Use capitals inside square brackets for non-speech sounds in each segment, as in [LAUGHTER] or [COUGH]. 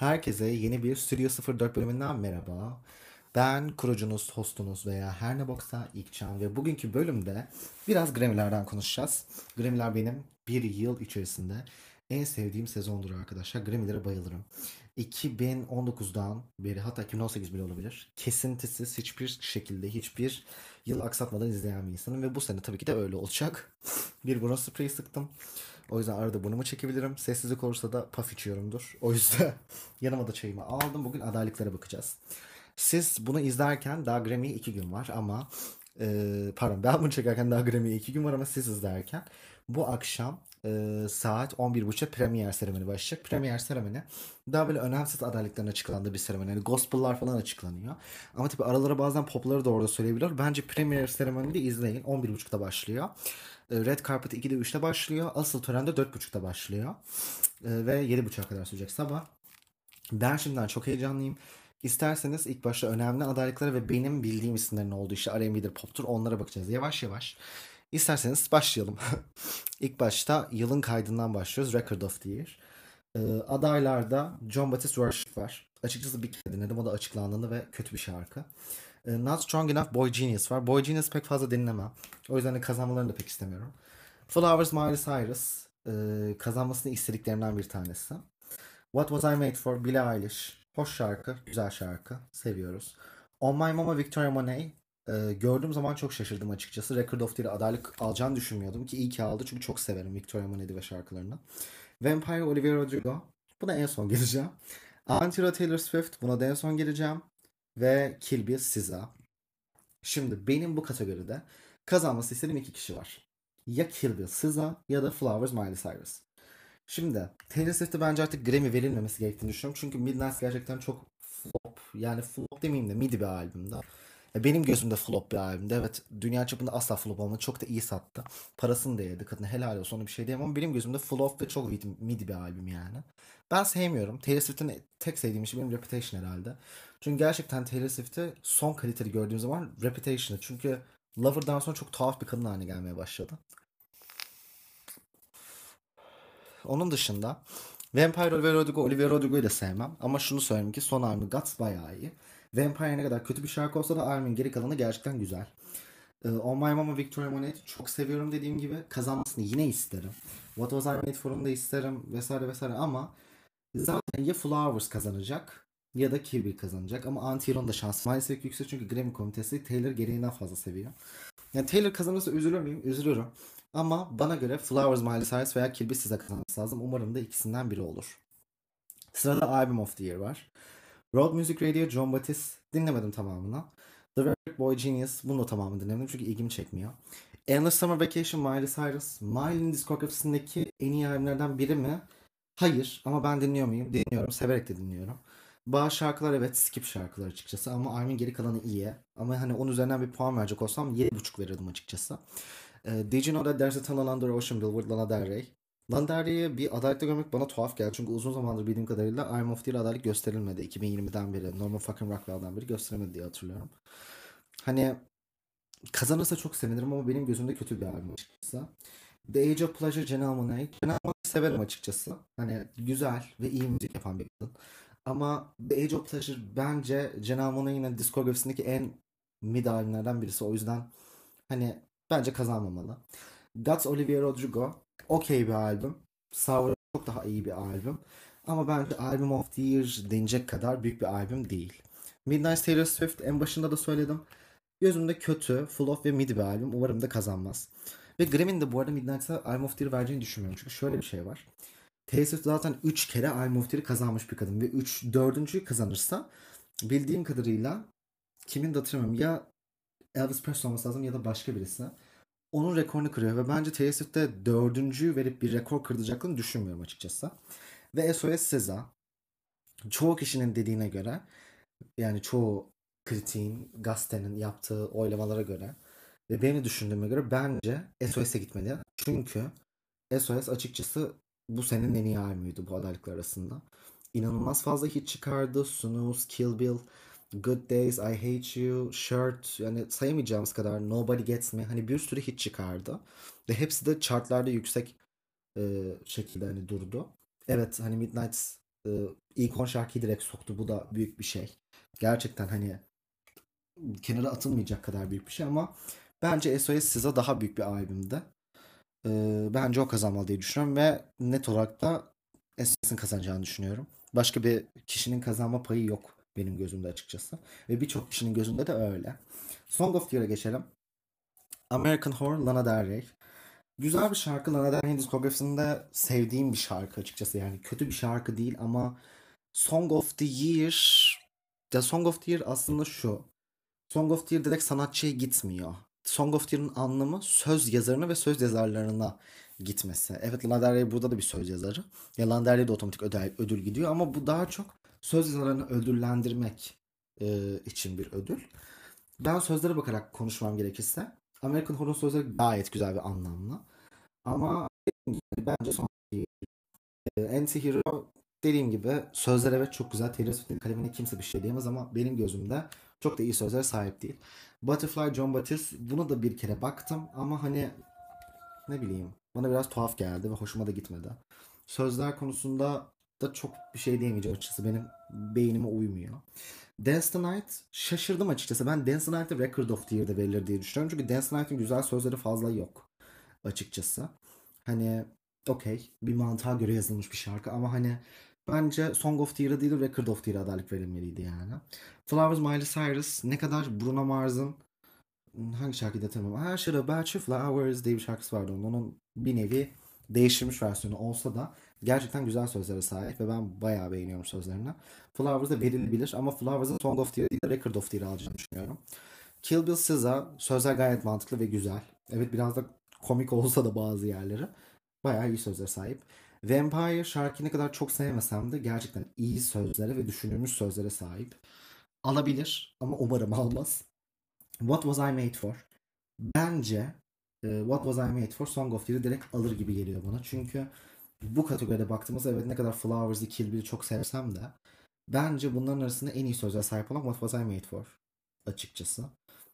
Herkese yeni bir Studio 04 bölümünden merhaba. Ben kurucunuz, hostunuz veya her ne boksa İlkcan ve bugünkü bölümde biraz Grammy'lerden konuşacağız. Grammy'ler benim bir yıl içerisinde en sevdiğim sezondur arkadaşlar. Grammy'lere bayılırım. 2019'dan beri hatta 2018 bile olabilir. Kesintisiz hiçbir şekilde hiçbir yıl aksatmadan izleyen bir insanım ve bu sene tabii ki de öyle olacak. Bir bronz sprey sıktım. O yüzden arada burnumu çekebilirim. Sessizlik olursa da puff içiyorumdur. O yüzden [LAUGHS] yanıma da çayımı aldım. Bugün adaylıklara bakacağız. Siz bunu izlerken daha Grammy'ye iki gün var ama e, pardon ben bunu çekerken daha Grammy'ye iki gün var ama siz izlerken bu akşam e, saat 11.30'a premier seremoni başlayacak. Premier seremoni daha böyle önemsiz adaylıkların açıklandığı bir seremoni. Yani gospel'lar falan açıklanıyor. Ama tabii aralara bazen popları da orada söyleyebiliyor. Bence premier seremonide izleyin. 11.30'da başlıyor. E, Red Carpet 2'de 3'te başlıyor. Asıl tören de 4.30'da başlıyor. E, ve 7.30'a kadar sürecek sabah. Ben şimdiden çok heyecanlıyım. İsterseniz ilk başta önemli adaylıklara ve benim bildiğim isimlerin olduğu işte R&B'dir, pop'tur onlara bakacağız yavaş yavaş. İsterseniz başlayalım. [LAUGHS] ilk başta yılın kaydından başlıyoruz. Record of the Year. Ee, adaylarda John Batiste Worship var. Açıkçası bir kere dinledim. O da açıklandığında ve kötü bir şarkı. Ee, Not Strong Enough Boy Genius var. Boy Genius pek fazla dinlemem. O yüzden de kazanmalarını da pek istemiyorum. Flowers Miley Cyrus. Ee, kazanmasını istediklerimden bir tanesi. What Was I Made For? Billie Eilish. Hoş şarkı, güzel şarkı. Seviyoruz. On My Mama Victoria Monet. Ee, gördüğüm zaman çok şaşırdım açıkçası. Record of Year adaylık alacağını düşünmüyordum ki iyi ki aldı çünkü çok severim Victoria Monet'i ve şarkılarını. Vampire Olivia Rodrigo. Buna en son geleceğim. Antira Taylor Swift. Buna da en son geleceğim. Ve Kill Bill SZA. Şimdi benim bu kategoride kazanması istediğim iki kişi var. Ya Kill Bill SZA ya da Flowers Miley Cyrus. Şimdi Taylor Swift'e bence artık Grammy verilmemesi gerektiğini düşünüyorum. Çünkü Midnight gerçekten çok flop. Yani flop demeyeyim de midi bir albümde. Benim gözümde flop bir albümde. Evet dünya çapında asla flop olmadı. Çok da iyi sattı. Parasını da yedi. Kadına helal olsun ona bir şey diyemem ama benim gözümde flop ve çok midi bir albüm yani. Ben sevmiyorum. Taylor Swift'in tek sevdiğim şey benim Reputation herhalde. Çünkü gerçekten Taylor Swift'i son kaliteli gördüğüm zaman Reputation'ı. Çünkü Lover'dan sonra çok tuhaf bir kadın haline gelmeye başladı. Onun dışında Vampire Olivia Rodrigo, Olivia Rodrigo'yu da sevmem. Ama şunu söyleyeyim ki son albümü Guts bayağı iyi. Vampire ne kadar kötü bir şarkı olsa da albümün geri kalanı gerçekten güzel. Ee, On My Mama Victoria Monet çok seviyorum dediğim gibi. Kazanmasını yine isterim. What Was I Made For'unu da isterim vesaire vesaire ama zaten ya Flowers kazanacak ya da Bill kazanacak ama Antiron da şans maalesef yüksek çünkü Grammy komitesi Taylor gereğinden fazla seviyor. Yani Taylor kazanırsa üzülür müyüm? Üzülürüm. Ama bana göre Flowers Miley Cyrus veya Bill size kazanması lazım. Umarım da ikisinden biri olur. Sırada Album of the Year var. Road Music Radio John Batiste dinlemedim tamamını. The Very Boy Genius bunu da tamamını dinlemedim çünkü ilgimi çekmiyor. Endless Summer Vacation Miley Cyrus. Miley'nin diskografisindeki en iyi albümlerden biri mi? Hayır ama ben dinliyor muyum? Dinliyorum. Severek de dinliyorum. Bazı şarkılar evet skip şarkılar açıkçası ama albümün geri kalanı iyi. Ama hani onun üzerinden bir puan verecek olsam 7.5 verirdim açıkçası. Uh, did you know that there's a tunnel under Ocean Bill with Lana Del Rey? Rey'i bir adaylıkta görmek bana tuhaf geldi. Çünkü uzun zamandır bildiğim kadarıyla I'm of Year adaylık gösterilmedi. 2020'den beri. Norman fucking Rockwell'dan beri gösterilmedi diye hatırlıyorum. Hani kazanırsa çok sevinirim ama benim gözümde kötü bir albüm açıkçası. The Age of Pleasure Janelle Monáe. Janelle Monáe'yi severim açıkçası. Hani güzel ve iyi müzik yapan bir kadın. Ama The Age of Pleasure bence Janelle Monáe'nin diskografisindeki en mid albümlerden birisi. O yüzden hani bence kazanmamalı. Guts Olivia Rodrigo okey bir albüm. Sour çok daha iyi bir albüm. Ama bence Album of the Year denecek kadar büyük bir albüm değil. Midnight Taylor Swift en başında da söyledim. Gözümde kötü, full of ve mid bir albüm. Umarım da kazanmaz. Ve Grammy'nin de bu arada Midnight'a Album of the Year vereceğini düşünmüyorum. Çünkü şöyle bir şey var. Taylor Swift zaten 3 kere Album of the Year kazanmış bir kadın. Ve 3, 4. kazanırsa bildiğim kadarıyla kimin de hatırlamıyorum. Ya Elvis Presley olması lazım ya da başka birisi. Onun rekorunu kırıyor ve bence Swift'te dördüncüyü verip bir rekor kırılacaklarını düşünmüyorum açıkçası. Ve SOS SZA çoğu kişinin dediğine göre yani çoğu kritiğin, gazetenin yaptığı oylamalara göre ve benim düşündüğüme göre bence SOS'e gitmeli. Çünkü SOS açıkçası bu senenin en iyi albümüydü bu adaylıklar arasında. İnanılmaz fazla hit çıkardı. Snooze, Kill Bill, Good Days, I Hate You, Shirt yani sayamayacağımız kadar Nobody Gets Me hani bir sürü hit çıkardı. Ve hepsi de chartlarda yüksek e, şekilde hani durdu. Evet hani Midnight e, ilk 10 şarkıyı direkt soktu. Bu da büyük bir şey. Gerçekten hani kenara atılmayacak kadar büyük bir şey ama bence SOS size daha büyük bir albümdü. E, bence o kazanmalı diye düşünüyorum ve net olarak da SOS'in kazanacağını düşünüyorum. Başka bir kişinin kazanma payı yok benim gözümde açıkçası. Ve birçok kişinin gözünde de öyle. Song of the Year'a geçelim. American Horror Lana Del Rey. Güzel bir şarkı. Lana Del Rey'in diskografisinde sevdiğim bir şarkı açıkçası. Yani kötü bir şarkı değil ama Song of the Year ya Song of the Year aslında şu. Song of the Year direkt sanatçıya gitmiyor. Song of the Year'ın anlamı söz yazarına ve söz yazarlarına gitmesi. Evet Lana Del Rey burada da bir söz yazarı. Ya Lana Del Rey de otomatik ödül gidiyor ama bu daha çok söz yazarlarını ödüllendirmek e, için bir ödül. Ben sözlere bakarak konuşmam gerekirse American Horror sözleri gayet güzel ve anlamlı. Ama bence son e, Anti-Hero dediğim gibi sözler evet çok güzel. Taylor Swift'in kalemine kimse bir şey diyemez ama benim gözümde çok da iyi sözlere sahip değil. Butterfly John Batiste bunu da bir kere baktım ama hani ne bileyim bana biraz tuhaf geldi ve hoşuma da gitmedi. Sözler konusunda da çok bir şey diyemeyeceğim açıkçası. Benim beynime uymuyor. Dance the Night şaşırdım açıkçası. Ben Dance the Night'ı Record of the Year'da verilir diye düşünüyorum. Çünkü Dance the Night'ın güzel sözleri fazla yok açıkçası. Hani okey bir mantığa göre yazılmış bir şarkı ama hani bence Song of the Year'a değil Record of the Year'a adaylık verilmeliydi yani. Flowers Miley Cyrus ne kadar Bruno Mars'ın hangi şarkıyı hatırlamıyorum. Her şey About You Flowers diye bir şarkısı vardı onun. Onun bir nevi değiştirmiş versiyonu olsa da gerçekten güzel sözlere sahip ve ben bayağı beğeniyorum sözlerini. Flowers'da verilebilir ama Flowers'ın Song of the Year değil Record of the Year alacağını düşünüyorum. Kill Bill SZA sözler gayet mantıklı ve güzel. Evet biraz da komik olsa da bazı yerleri. Bayağı iyi sözlere sahip. Vampire şarkıyı ne kadar çok sevmesem de gerçekten iyi sözlere ve düşünülmüş sözlere sahip. Alabilir ama umarım almaz. What Was I Made For? Bence e, What Was I Made For Song of the Year'ı direkt alır gibi geliyor bana. Çünkü bu kategoride baktığımızda evet ne kadar Flowers'ı Kill Bill'i çok sevsem de bence bunların arasında en iyi sözler sahip olan What Was I Made For açıkçası.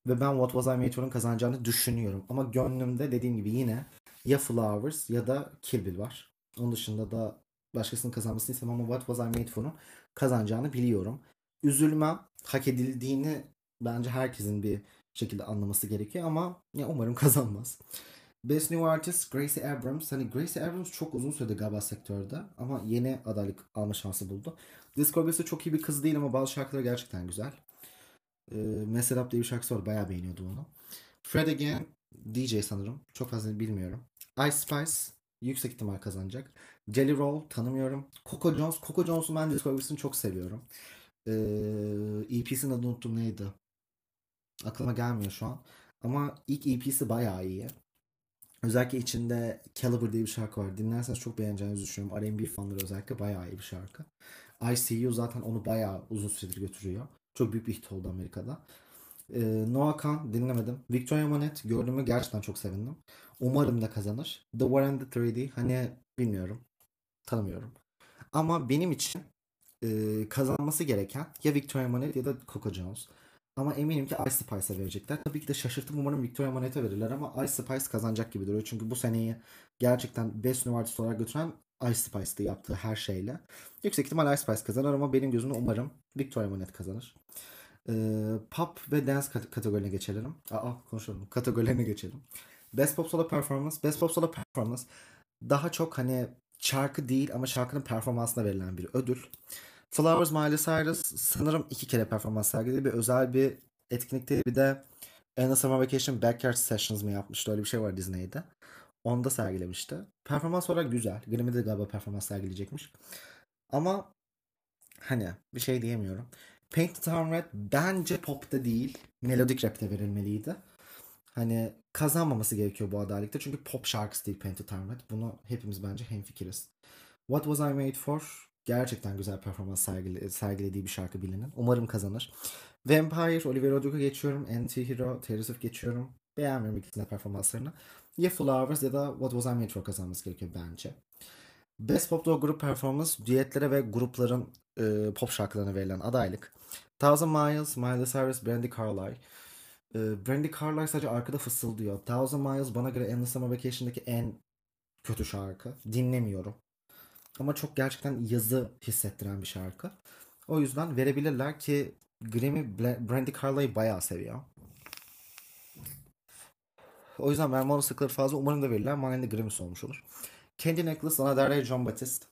Ve ben What Was I Made For'un kazanacağını düşünüyorum. Ama gönlümde dediğim gibi yine ya Flowers ya da Kill Bill var. Onun dışında da başkasının kazanmasını istemem ama What Was I Made For'un kazanacağını biliyorum. Üzülmem. Hak edildiğini bence herkesin bir şekilde anlaması gerekiyor ama ya umarım kazanmaz. Best New Artist Gracie Abrams. Hani Gracie Abrams çok uzun süredir galiba sektörde ama yeni adaylık alma şansı buldu. Discography'si çok iyi bir kız değil ama bazı şarkıları gerçekten güzel. E, Mess Up diye bir şarkısı var. Bayağı beğeniyordu onu. Fred Again DJ sanırım. Çok fazla bilmiyorum. Ice Spice yüksek ihtimal kazanacak. Jelly Roll tanımıyorum. Coco Jones. Coco Jones'un ben discography'sini çok seviyorum. Ee, EP'sinin adını unuttum neydi? Aklıma gelmiyor şu an. Ama ilk EP'si bayağı iyi. Özellikle içinde Caliber diye bir şarkı var. Dinlerseniz çok beğeneceğinizi düşünüyorum. R&B fanları özellikle bayağı iyi bir şarkı. ICU zaten onu bayağı uzun süredir götürüyor. Çok büyük bir hit oldu Amerika'da. Ee, Noah Khan dinlemedim. Victoria Monet gördüğümü gerçekten çok sevindim. Umarım da kazanır. The War and the 3D hani bilmiyorum. Tanımıyorum. Ama benim için e, kazanması gereken ya Victoria Monet ya da Coco Jones. Ama eminim ki Ice Spice'a verecekler. Tabii ki de şaşırtıp umarım Victoria Monet'e verirler ama Ice Spice kazanacak gibi duruyor. Çünkü bu seneyi gerçekten Best Artist olarak götüren Ice Spice'dı yaptığı her şeyle. Yüksek ihtimal Ice Spice kazanır ama benim gözümde umarım Victoria Monet kazanır. Ee, pop ve dance kategorilerine geçelim. Aa konuşalım. Kategorilerine geçelim. Best Pop Solo Performance. Best Pop Solo Performance daha çok hani şarkı değil ama şarkının performansına verilen bir ödül. Flowers Miley Cyrus sanırım iki kere performans sergiledi. Bir özel bir etkinlikte bir de Anna Summer Vacation Backyard Sessions mı yapmıştı? Öyle bir şey var Disney'de. Onda sergilemişti. Performans olarak güzel. Grammy'de galiba performans sergileyecekmiş. Ama hani bir şey diyemiyorum. Paint Town Red bence popta değil. Melodik rapte verilmeliydi. Hani kazanmaması gerekiyor bu adaylıkta. Çünkü pop şarkısı değil Paint Town Red. Bunu hepimiz bence hemfikiriz. What Was I Made For? Gerçekten güzel performans sergile, sergilediği bir şarkı bilinin. Umarım kazanır. Vampire, Oliver Rodrigo geçiyorum. Anti-Hero, Taylor Swift geçiyorum. Beğenmiyorum ikisinin performanslarını. Ya Flowers ya da What Was I Made For kazanması gerekiyor bence. Best Pop Dog Group Performance, düetlere ve grupların e, pop şarkılarına verilen adaylık. Thousand Miles, Miley Cyrus, Brandy Carlile. E, Brandy Carlile sadece arkada fısıldıyor. Thousand Miles bana göre Endless Summer Vacation'daki en kötü şarkı. Dinlemiyorum. Ama çok gerçekten yazı hissettiren bir şarkı. O yüzden verebilirler ki Grammy Brandy Carlisle'ı bayağı seviyor. O yüzden verme sıkları fazla. Umarım da verirler. Mane'de Grammy'si olmuş olur. Candy Necklace, Lana Del Rey, John Batiste.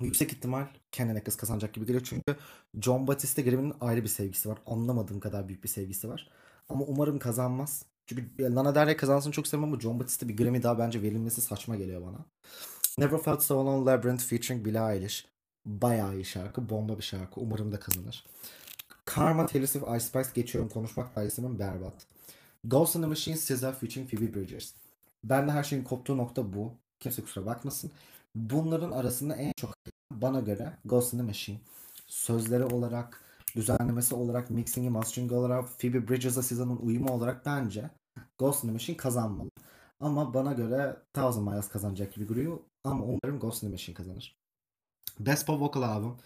Yüksek ihtimal Candy Necklace kazanacak gibi geliyor. Çünkü John Batiste Grammy'nin ayrı bir sevgisi var. Anlamadığım kadar büyük bir sevgisi var. Ama umarım kazanmaz. Çünkü Lana Del Rey kazansın çok sevmem ama John Batiste bir Grammy daha bence verilmesi saçma geliyor bana. Never Felt So Alone Labyrinth featuring Billie Eilish. Bayağı iyi şarkı. Bomba bir şarkı. Umarım da kazanır. Karma Taylor Swift Ice Spice geçiyorum. Konuşmak da istemem berbat. Ghost in the Machine SZA featuring Phoebe Bridgers. Ben de her şeyin koptuğu nokta bu. Kimse kusura bakmasın. Bunların arasında en çok bana göre Ghost in the Machine. Sözleri olarak, düzenlemesi olarak, mixingi, masteringi olarak, Phoebe Bridgers'a SZA'nın uyumu olarak bence Ghost in the Machine kazanmalı. Ama bana göre Thousand Miles kazanacak gibi duruyor. Ama umarım Ghost in the Machine kazanır. Best Pop Vocal Album.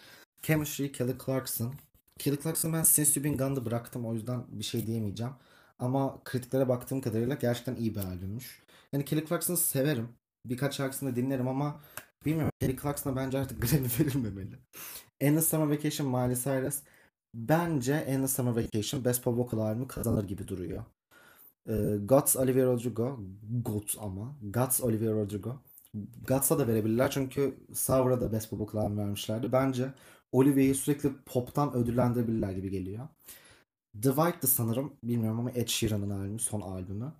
Chemistry, Kelly Clarkson. Kelly Clarkson ben Since You've Been Gone'da bıraktım. O yüzden bir şey diyemeyeceğim. Ama kritiklere baktığım kadarıyla gerçekten iyi bir albümmüş. Yani Kelly Clarkson'ı severim. Birkaç şarkısını dinlerim ama bilmiyorum. Kelly Clarkson'a bence artık [LAUGHS] Grammy verilmemeli. Endless Summer Vacation Miley Cyrus. Bence Endless Summer Vacation Best Pop Vocal albümü kazanır gibi duruyor. Ee, Guts Olivia Rodrigo. Guts ama. Guts Olivia Rodrigo. Guts'a da verebilirler çünkü Savr'a da Best albümü vermişlerdi. Bence Olivia'yı sürekli pop'tan ödüllendirebilirler gibi geliyor. Divide'dı sanırım. Bilmiyorum ama Ed Sheeran'ın albümü. Son albümü.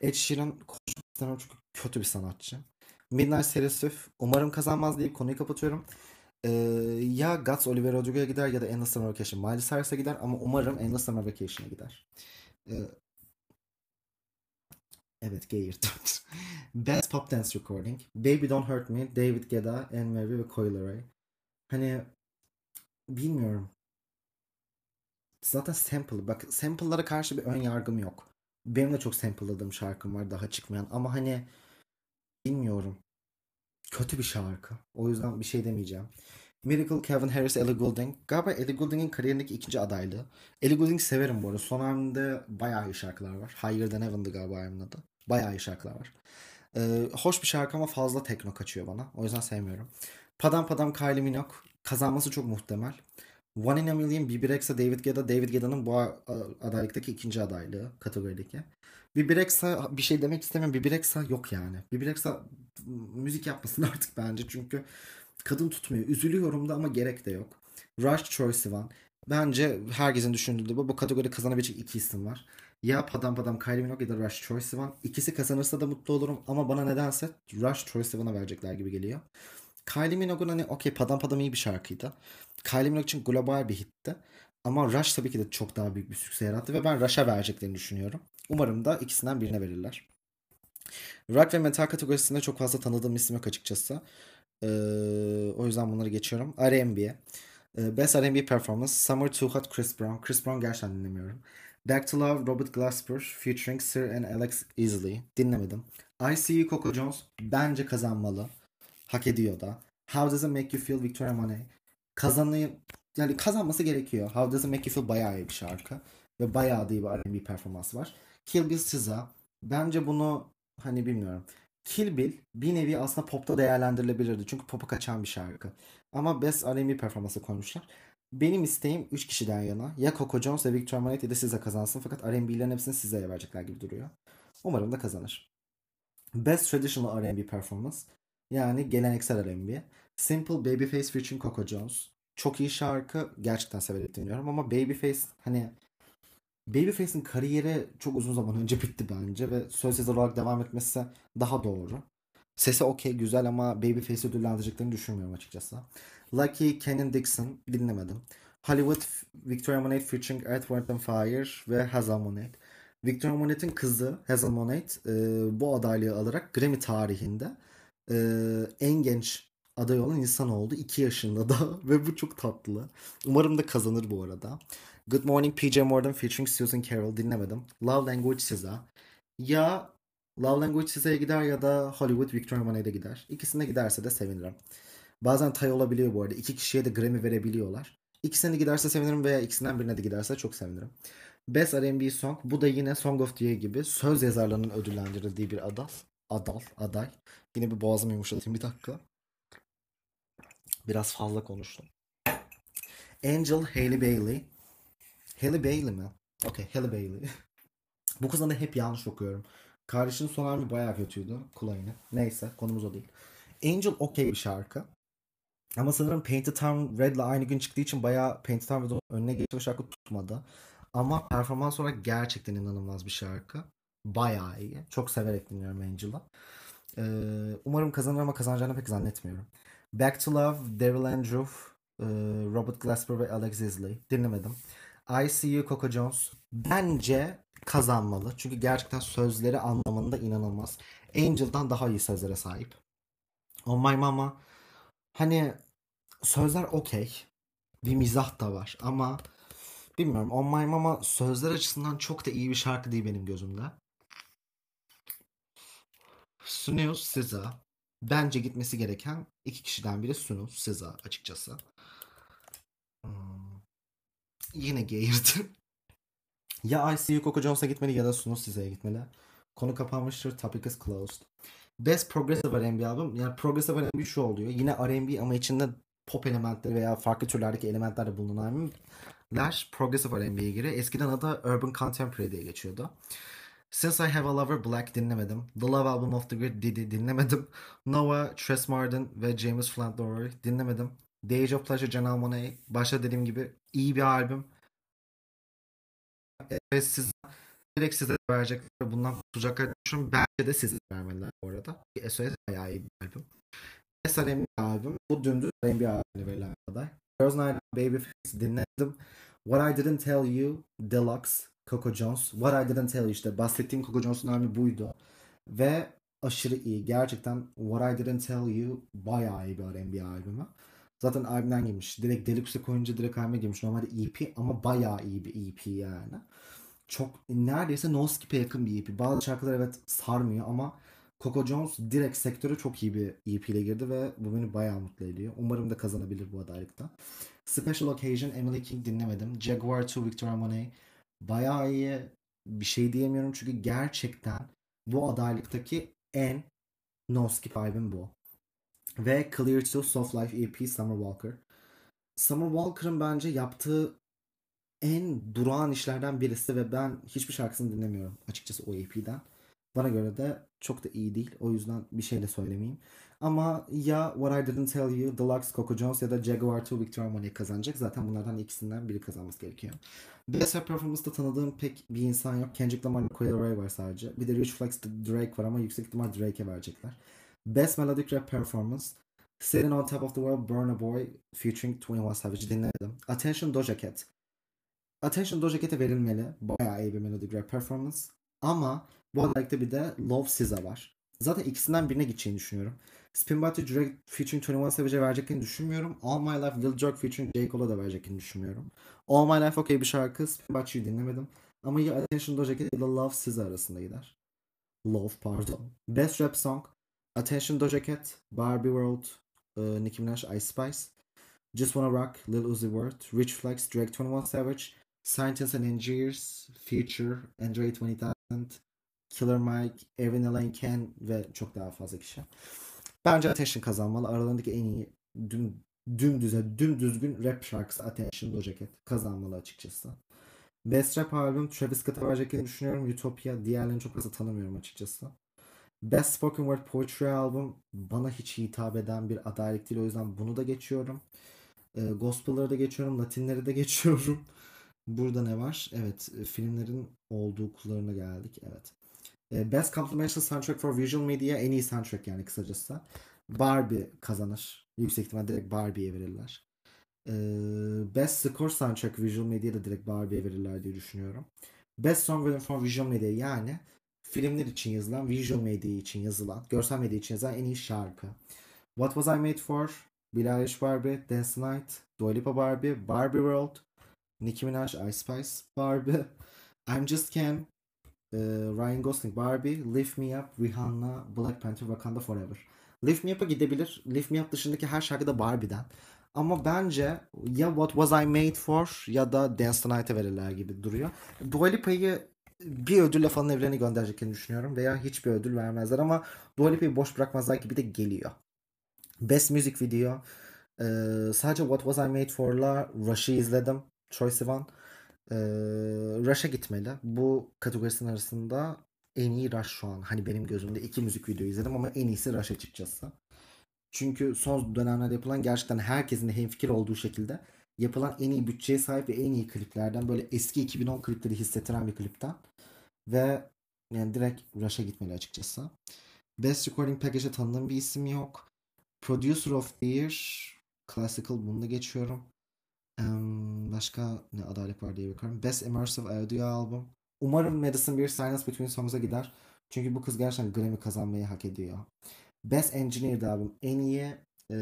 Ed Sheeran konuşmak istemem çünkü kötü bir sanatçı. Midnight Serif umarım kazanmaz deyip konuyu kapatıyorum. Ee, ya Guts Oliver Rodrigo'ya gider ya da Endless Summer Vacation Miley Cyrus'a gider ama umarım Endless Summer Vacation'a gider. Ee, evet geğirdim. Best Pop Dance Recording. Baby Don't Hurt Me, David Guetta, Anne Marie ve Coil. Hani bilmiyorum. Zaten sample. Bak sample'lara karşı bir ön yargım yok. Benim de çok sample'ladığım şarkım var daha çıkmayan. Ama hani bilmiyorum. Kötü bir şarkı. O yüzden bir şey demeyeceğim. Miracle, Kevin Harris, Ellie Goulding. Galiba Ellie Goulding'in kariyerindeki ikinci adaylığı. Ellie Goulding severim bu arada. Son albümde bayağı iyi şarkılar var. Higher Than Heaven'dı galiba albümün adı. Bayağı iyi şarkılar var. Ee, hoş bir şarkı ama fazla tekno kaçıyor bana. O yüzden sevmiyorum. Padam Padam Kylie Minogue. Kazanması çok muhtemel. One in a Million, Rexha, David Guetta. David Guetta'nın bu adaylıktaki ikinci adaylığı kategorideki. Rexha bir şey demek istemiyorum. Rexha yok yani. Rexha müzik yapmasın [LAUGHS] artık bence. Çünkü kadın tutmuyor. Üzülüyorum da ama gerek de yok. Rush Troye Sivan. Bence herkesin düşündüğü bu. Bu kategoride kazanabilecek iki isim var. Ya Padam Padam Kylie Minogue ya da Rush Troye Sivan. İkisi kazanırsa da mutlu olurum. Ama bana nedense Rush Troye Sivan'a verecekler gibi geliyor. Kylie Minogue'un hani okey Padam Padam iyi bir şarkıydı. Kylie Minogue için global bir hitti. Ama Rush tabii ki de çok daha büyük bir sükse yarattı ve ben Rush'a vereceklerini düşünüyorum. Umarım da ikisinden birine verirler. Rock ve metal kategorisinde çok fazla tanıdığım isim yok açıkçası. Ee, o yüzden bunları geçiyorum. R&B. Ee, Best R&B Performance. Summer Too Hot Chris Brown. Chris Brown gerçekten dinlemiyorum. Back to Love Robert Glasper featuring Sir and Alex Easley. Dinlemedim. I See You Coco Jones bence kazanmalı. Hak ediyor da. How Does It Make You Feel Victoria Monet kazanayım yani kazanması gerekiyor. How Does It Make You Feel bayağı iyi bir şarkı. Ve bayağı da iyi bir R&B performansı var. Kill Bill SZA. Bence bunu hani bilmiyorum. Kill Bill bir nevi aslında popta değerlendirilebilirdi. Çünkü pop'a kaçan bir şarkı. Ama Best R&B performansı koymuşlar. Benim isteğim 3 kişiden yana. Ya Coco Jones ya Victor Monet ya da SZA kazansın. Fakat R&B'lerin hepsini SZA'ya verecekler gibi duruyor. Umarım da kazanır. Best Traditional R&B Performance. Yani geleneksel R&B. Simple Babyface featuring Coco Jones. Çok iyi şarkı. Gerçekten severek dinliyorum ama Babyface hani Babyface'in kariyeri çok uzun zaman önce bitti bence ve söz yazar olarak devam etmesi daha doğru. Sesi okey güzel ama Babyface'i ödüllendireceklerini düşünmüyorum açıkçası. Lucky, Kenan Dixon dinlemedim. Hollywood, Victoria Monet featuring Wind and Fire ve Hazel Monet. Victoria Monet'in kızı Hazel Monet e, bu adaylığı alarak Grammy tarihinde e, en genç aday olan insan oldu. 2 yaşında da [LAUGHS] ve bu çok tatlı. Umarım da kazanır bu arada. Good Morning PJ Morton featuring Susan Carroll dinlemedim. Love Language SZA. Ya Love Language SZA'ya gider ya da Hollywood Victoria Monet'e gider. İkisine giderse de sevinirim. Bazen tay olabiliyor bu arada. İki kişiye de Grammy verebiliyorlar. İkisine giderse sevinirim veya ikisinden birine de giderse çok sevinirim. Best R&B Song. Bu da yine Song of the Year gibi söz yazarlarının ödüllendirildiği bir adal. Adal, aday. Yine bir boğazımı yumuşatayım bir dakika. Biraz fazla konuştum. Angel Hailey Bailey. Hailey Bailey mi? Okey Hailey Bailey. [LAUGHS] Bu kızın da hep yanlış okuyorum. Kardeşinin son albümü bayağı kötüydü. Kulağını. Neyse konumuz o değil. Angel okey bir şarkı. Ama sanırım Painted Town Red'le aynı gün çıktığı için bayağı Painted Town Red'in önüne geçti ve şarkı tutmadı. Ama performans olarak gerçekten inanılmaz bir şarkı. Bayağı iyi. Çok severek dinliyorum Angel'ı. Ee, umarım kazanır ama kazanacağını pek zannetmiyorum. Back to Love, Daryl Andrew, e, Robert Glasper ve Alex Isley. Dinlemedim. I See You, Coco Jones. Bence kazanmalı. Çünkü gerçekten sözleri anlamında inanılmaz. Angel'dan daha iyi sözlere sahip. On My Mama hani sözler okey. Bir mizah da var ama bilmiyorum On My Mama sözler açısından çok da iyi bir şarkı değil benim gözümde. Sunil SZA bence gitmesi gereken iki kişiden biri Sunil SZA açıkçası. Hmm. Yine geğirdim. Ya ICU Coco Jones'a gitmeli ya da Sunil SZA'ya gitmeli. Konu kapanmıştır. Topic is closed. Best Progressive R&B albüm. Yani Progressive R&B şu oluyor. Yine R&B ama içinde pop elementleri veya farklı türlerdeki elementler de bulunan albümler Progressive R&B'ye giriyor. Eskiden adı Urban Contemporary diye geçiyordu. Since I Have a Lover Black dinlemedim. The Love Album of the Great Diddy dinlemedim. Nova, Tress Martin ve James Flint Dory dinlemedim. The Age of Pleasure, Janelle Monáe. Başta dediğim gibi iyi bir albüm. Ve siz direkt size verecekler. Bundan kurtulacaklar düşünüyorum. Bence de size vermeliler bu arada. SOS bayağı iyi bir albüm. SRM albüm. Bu dümdüz R&B albümüne verilen aday. Girls Night Babyface dinledim. What I Didn't Tell You Deluxe Coco Jones. What I Didn't Tell You işte bahsettiğim Coco Jones'un albümü buydu. Ve aşırı iyi. Gerçekten What I Didn't Tell You bayağı iyi bir R&B albümü. Zaten albümden girmiş. Direkt Deluxe'e koyunca direkt albüme girmiş. Normalde EP ama bayağı iyi bir EP yani. Çok neredeyse no skip'e yakın bir EP. Bazı şarkılar evet sarmıyor ama Coco Jones direkt sektöre çok iyi bir EP ile girdi ve bu beni bayağı mutlu ediyor. Umarım da kazanabilir bu adaylıkta. Special Occasion Emily King dinlemedim. Jaguar 2 Victoria Monet bayağı iyi bir şey diyemiyorum çünkü gerçekten bu adaylıktaki en no skip albüm bu. Ve Clear to Soft Life EP Summer Walker. Summer Walker'ın bence yaptığı en durağan işlerden birisi ve ben hiçbir şarkısını dinlemiyorum açıkçası o EP'den. Bana göre de çok da iyi değil. O yüzden bir şey de söylemeyeyim. Ama ya What I Didn't Tell You, Deluxe, Coco Jones ya da Jaguar 2 Victoria Monet kazanacak. Zaten bunlardan ikisinden biri kazanması gerekiyor. Best Rap Performance'da tanıdığım pek bir insan yok. Kendrick Lamar ile Coil Ray var sadece. Bir de Rich Flex Drake var ama yüksek ihtimal Drake'e verecekler. Best Melodic Rap Performance Sitting on Top of the World, Burn a Boy featuring 21 Savage dinledim. Attention Doja Cat. Attention Doja Cat'e verilmeli. Bayağı iyi bir melodic rap performance. Ama bu adaylıkta bir de Love SZA var. Zaten ikisinden birine gideceğini düşünüyorum. Spin Body Drake featuring 21 Savage'e vereceklerini düşünmüyorum. All My Life Lil Durk featuring J. Cole'a da vereceklerini düşünmüyorum. All My Life okey bir şarkı. Spin Body'yi dinlemedim. Ama ya Attention Doja Cat ya da Love SZA arasında gider. Love pardon. Best Rap Song. Attention Doja Cat, Barbie World, uh, Nicki Minaj, Ice Spice, Just Wanna Rock, Lil Uzi Vert, Rich Flex, Drake 21 Savage, Scientists and Engineers, Future, Andre 20000, Killer Mike, Evan Elaine Ken ve çok daha fazla kişi. Bence Attention kazanmalı. Aralarındaki en iyi düm, dümdüze, dümdüzgün rap şarkısı Attention Doja Cat kazanmalı açıkçası. Best Rap albüm Travis Scott'a vereceklerini düşünüyorum. Utopia. Diğerlerini çok fazla tanımıyorum açıkçası. Best Spoken Word Poetry albüm bana hiç hitap eden bir adaylık değil. O yüzden bunu da geçiyorum. E, gospel'ları da geçiyorum. Latinleri de [LAUGHS] geçiyorum. Burada ne var? Evet filmlerin olduğu kullarına geldik. Evet. E, Best Complementary Soundtrack for Visual Media en iyi soundtrack yani kısacası. Barbie kazanır. Yüksek ihtimal direkt Barbie'ye verirler. E, Best Score Soundtrack Visual Media da direkt Barbie'ye verirler diye düşünüyorum. Best Song Written for Visual Media yani filmler için yazılan, visual media için yazılan, görsel medya için yazılan en iyi şarkı. What Was I Made For? Billie Eilish Barbie, Dance Night, Dua Lipa Barbie, Barbie World, Nicki Minaj, Ice Spice Barbie, I'm Just Cam, e, Ryan Gosling Barbie, Lift Me Up, Rihanna, Black Panther, Wakanda Forever. Lift Me Up'a gidebilir. Lift Me Up dışındaki her şarkı da Barbie'den. Ama bence ya What Was I Made For ya da Dance Tonight'e verirler gibi duruyor. Dua Lipa'yı bir ödülle falan evrene göndereceklerini düşünüyorum. Veya hiçbir ödül vermezler ama Dua Lipa'yı boş bırakmazlar gibi de geliyor. Best Music Video Ee, sadece What Was I Made For'la Rush'ı izledim. Troye Sivan. Ee, Rush'a gitmeli. Bu kategorisinin arasında en iyi Rush şu an. Hani benim gözümde iki müzik video izledim ama en iyisi Rush açıkçası. Çünkü son dönemlerde yapılan gerçekten herkesin de hemfikir olduğu şekilde yapılan en iyi bütçeye sahip ve en iyi kliplerden böyle eski 2010 klipleri hissettiren bir klipten. Ve yani direkt Rush'a gitmeli açıkçası. Best Recording Package'e tanıdığım bir isim yok. Producer of the Year Classical bunu da geçiyorum. Um, başka ne adaylık var diye bakıyorum. Best Immersive Audio Album. Umarım Madison Beer Silence Between Songs'a gider. Çünkü bu kız gerçekten Grammy kazanmayı hak ediyor. Best Engineered Album. En iyi e,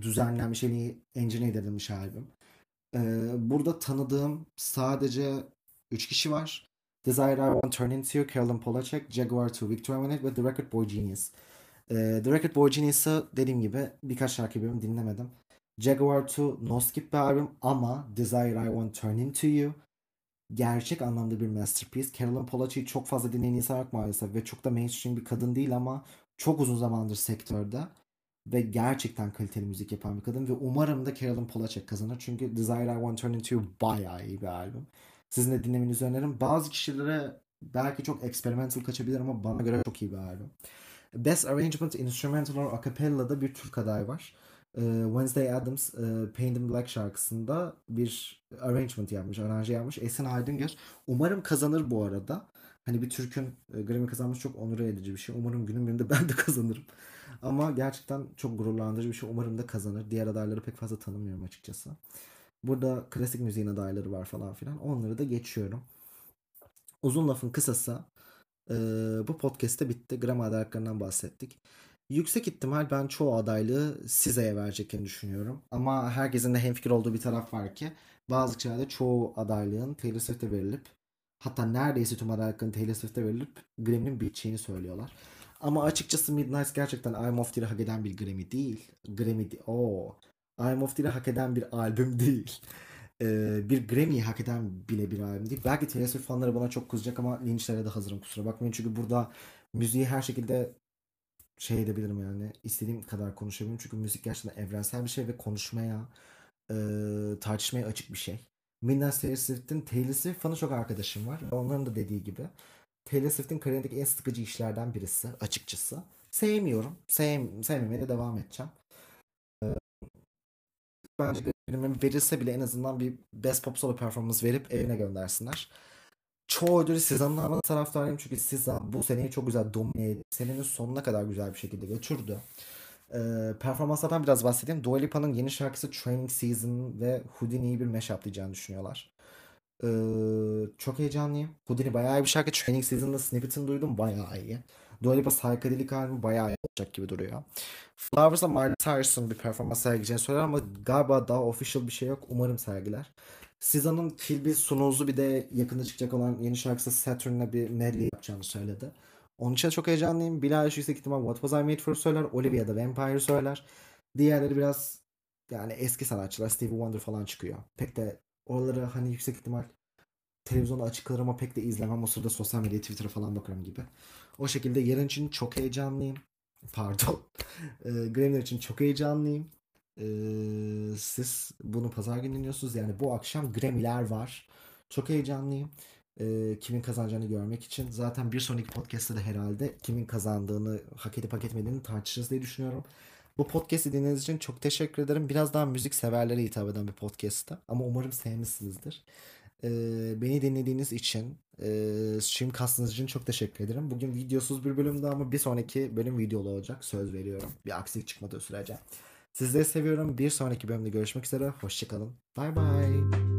düzenlenmiş, en iyi engineer edilmiş albüm. E, burada tanıdığım sadece 3 kişi var. Desire I Want Turn Into, Carolyn Polachek, Jaguar 2, Victoria Monet ve The Record Boy Genius. E, The Record Boy Genius'ı dediğim gibi birkaç şarkı bölüm dinlemedim. Jaguar 2 no skip bir albüm ama Desire I Want Turn Into You gerçek anlamda bir masterpiece. Carolyn Polachek'i çok fazla dinleyen insan yok maalesef ve çok da mainstream bir kadın değil ama çok uzun zamandır sektörde ve gerçekten kaliteli müzik yapan bir kadın ve umarım da Carolyn Polachek kazanır. Çünkü Desire I Want Turn Into You bayağı iyi bir albüm. Sizin de dinlemenizi öneririm. Bazı kişilere belki çok experimental kaçabilir ama bana göre çok iyi bir albüm. Best Arrangement Instrumental or Acapella'da bir Türk aday var. Wednesday Adams Paint in Black şarkısında bir arrangement yapmış, aranje yapmış. Esin Aydıngöz. Umarım kazanır bu arada. Hani bir Türk'ün Grammy kazanmış çok onur edici bir şey. Umarım günün birinde [LAUGHS] ben de kazanırım. Ama gerçekten çok gururlandırıcı bir şey. Umarım da kazanır. Diğer adayları pek fazla tanımıyorum açıkçası. Burada klasik müziğin adayları var falan filan. Onları da geçiyorum. Uzun lafın kısası e, bu podcast'te bitti. Grammy adaylıklarından bahsettik. Yüksek ihtimal ben çoğu adaylığı Size'ye vereceklerini düşünüyorum. Ama herkesin de hemfikir olduğu bir taraf var ki bazı kişilerde çoğu adaylığın Taylor Swift'e verilip hatta neredeyse tüm adaylıkların Taylor Swift'e verilip Grammy'nin biteceğini söylüyorlar. Ama açıkçası Midnight gerçekten I'm of Tear'ı hak eden bir Grammy değil. Grammy değil. Oo. I'm of Tear'ı hak eden bir albüm değil. Ee, bir Grammy'yi hak eden bile bir albüm değil. Belki Taylor Swift fanları bana çok kızacak ama linçlere de hazırım kusura bakmayın. Çünkü burada müziği her şekilde şey edebilirim yani. istediğim kadar konuşabilirim. Çünkü müzik gerçekten evrensel bir şey ve konuşmaya, e, tartışmaya açık bir şey. Midnight Taylor Swift'in Taylor Swift fanı çok arkadaşım var. Onların da dediği gibi. Taylor Swift'in kariyerindeki en sıkıcı işlerden birisi açıkçası. Sevmiyorum. Sev, sevmemeye de devam edeceğim. Bence bir verirse bile en azından bir Best Pop Solo Performance verip evine göndersinler. Çoğu ödülü Siza'nın alma taraftarıyım çünkü Siza bu seneyi çok güzel domine edip senenin sonuna kadar güzel bir şekilde götürdü. Ee, performanslardan biraz bahsedeyim. Dua Lipa'nın yeni şarkısı Training Season ve Houdini'yi bir mashup diyeceğini düşünüyorlar. Ee, çok heyecanlıyım. Houdini bayağı iyi bir şarkı. Training Season'da snippet'ını duydum. Bayağı iyi. Dua Lipa psychedelic albümü bayağı iyi olacak gibi duruyor. Flowers'la Miley Cyrus'ın bir performans sergileyeceğini söyler ama galiba daha official bir şey yok. Umarım sergiler. SZA'nın Kill Bill Sunuz'u bir de yakında çıkacak olan yeni şarkısı Saturn'la bir medley yapacağını söyledi. Onun için çok heyecanlıyım. Eilish yüksek ihtimal What Was I Made For söyler. Olivia da Vampire söyler. Diğerleri biraz yani eski sanatçılar Stevie Wonder falan çıkıyor. Pek de oraları hani yüksek ihtimal televizyonda açık kalır ama pek de izlemem. O sırada sosyal medya Twitter'a falan bakarım gibi. O şekilde yarın için çok heyecanlıyım. Pardon. [LAUGHS] E, Grammy'ler için çok heyecanlıyım. E, siz bunu pazar günü dinliyorsunuz. Yani bu akşam Grammy'ler var. Çok heyecanlıyım. E, kimin kazanacağını görmek için. Zaten bir sonraki podcast'ta da herhalde kimin kazandığını, hak edip hak etmediğini tartışırız diye düşünüyorum. Bu podcast'i dinlediğiniz için çok teşekkür ederim. Biraz daha müzik severlere hitap eden bir podcast'ta. Ama umarım sevmişsinizdir. Beni dinlediğiniz için, e, streamcastınız için çok teşekkür ederim. Bugün videosuz bir bölümdü ama bir sonraki bölüm videolu olacak. Söz veriyorum. Bir aksilik çıkmadığı sürece. Sizleri seviyorum. Bir sonraki bölümde görüşmek üzere. Hoşçakalın. Bye bye.